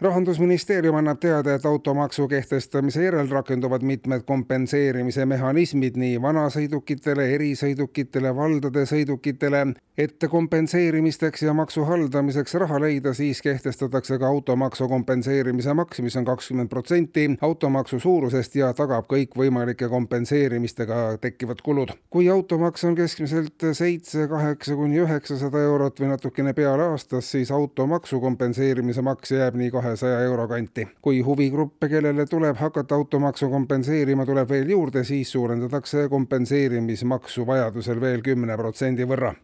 rahandusministeerium annab teada, et automaksu kehtestamise järel rakenduvad mitmed kompenseerimise mehhanismid nii vanasõidukitele, erisõidukitele, valdade sõidukitele. et kompenseerimisteks ja maksu haldamiseks raha leida, siis kehtestatakse ka automaksu kompenseerimise maks, mis on kakskümmend protsenti automaksu suurusest ja tagab kõikvõimalike kompenseerimistega tekkivad kulud. kui automaks on keskmiselt seitse, kaheksa kuni üheksasada eurot või natukene peale aastas, siis automaksu kompenseerimise maks jääb nii kahe kahesaja euro kanti. kui huvigruppe, kellele tuleb hakata automaksu kompenseerima, tuleb veel juurde, siis suurendatakse kompenseerimismaksu vajadusel veel kümne protsendi võrra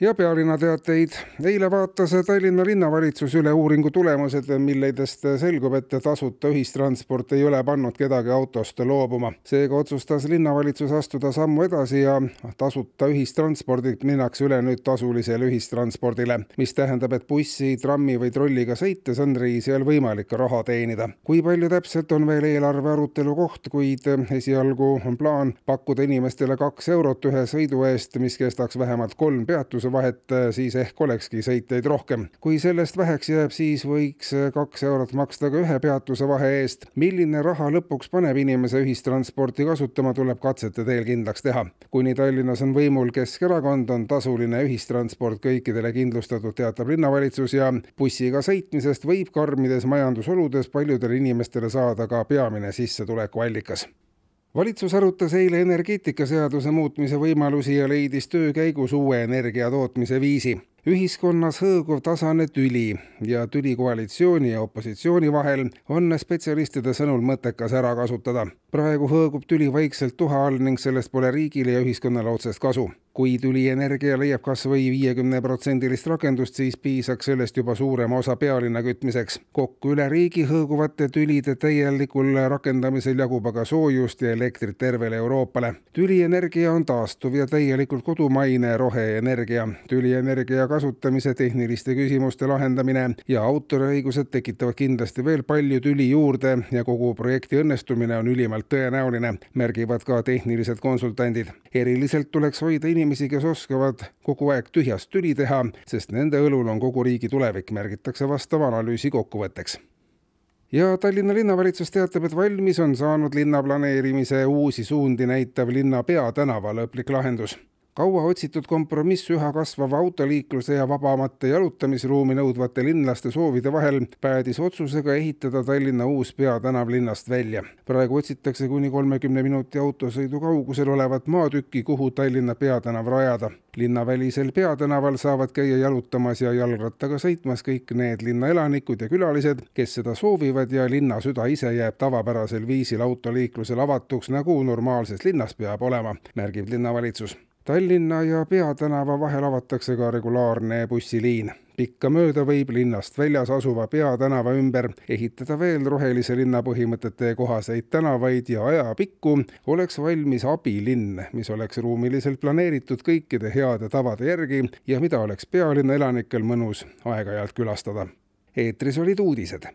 ja pealinna teateid. eile vaatas Tallinna linnavalitsus üle uuringu tulemused, milledest selgub, et tasuta ühistransport ei ole pannud kedagi autost loobuma. seega otsustas linnavalitsus astuda sammu edasi ja tasuta ühistranspordilt minnakse üle nüüd tasulisele ühistranspordile, mis tähendab, et bussi, trammi või trolliga sõites on reisijal võimalik raha teenida. kui palju täpselt, on veel eelarve arutelu koht, kuid esialgu on plaan pakkuda inimestele kaks eurot ühe sõidu eest, mis kestaks vähemalt kolm peatuse vahet, äh, siis ehk olekski sõitjaid rohkem. kui sellest väheks jääb, siis võiks äh, kaks eurot maksta ka ühe peatuse vahe eest. milline raha lõpuks paneb inimese ühistransporti kasutama, tuleb katsete teel kindlaks teha. kuni Tallinnas on võimul Keskerakond, on tasuline ühistransport kõikidele kindlustatud, teatab linnavalitsus ja bussiga sõitmisest võib karmides majandusoludes paljudele inimestele saada ka peamine sissetulekuallikas valitsus arutas eile energeetikaseaduse muutmise võimalusi ja leidis töö käigus uue energia tootmise viisi ühiskonnas hõõguv tasane tüli ja tüli koalitsiooni ja opositsiooni vahel on spetsialistide sõnul mõttekas ära kasutada. Praegu hõõgub tüli vaikselt tuha all ning sellest pole riigile ja ühiskonnale otsest kasu. kui tülienergia leiab kas või viiekümneprotsendilist rakendust, siis piisaks sellest juba suurema osa pealinna kütmiseks. kokku üle riigi hõõguvate tülide täielikul rakendamisel jagub aga soojust ja elektrit tervele Euroopale. tülienergia on taastuv ja täielikult kodumaine roheenergia. tülienergia kasutamise tehniliste küsimuste lahendamine ja autoriõigused tekitavad kindlasti veel palju tüli juurde ja kogu projekti õnnestumine on ülimalt tõenäoline, märgivad ka tehnilised konsultandid. eriliselt tuleks hoida inimesi, kes oskavad kogu aeg tühjast tüli teha, sest nende õlul on kogu riigi tulevik, märgitakse vastava analüüsi kokkuvõtteks ja Tallinna linnavalitsus teatab, et valmis on saanud linnaplaneerimise uusi suundi näitav linna peatänava lõplik lahendus kaua otsitud kompromiss üha kasvava autoliikluse ja vabamate jalutamisruumi nõudvate linlaste soovide vahel päädis otsusega ehitada Tallinna uus peatänav linnast välja. praegu otsitakse kuni kolmekümne minuti autosõidu kaugusel olevat maatükki, kuhu Tallinna peatänav rajada. linnavälisel peatänaval saavad käia jalutamas ja jalgrattaga sõitmas kõik need linna elanikud ja külalised, kes seda soovivad ja linna süda ise jääb tavapärasel viisil autoliiklusele avatuks, nagu normaalses linnas peab olema, märgib linnavalitsus Tallinna ja Peatänava vahel avatakse ka regulaarne bussiliin. pikkamööda võib linnast väljas asuva Peatänava ümber ehitada veel rohelise linna põhimõtete kohaseid tänavaid ja ajapikku oleks valmis abilinn, mis oleks ruumiliselt planeeritud kõikide heade tavade järgi ja mida oleks pealinna elanikel mõnus aeg-ajalt külastada. eetris olid uudised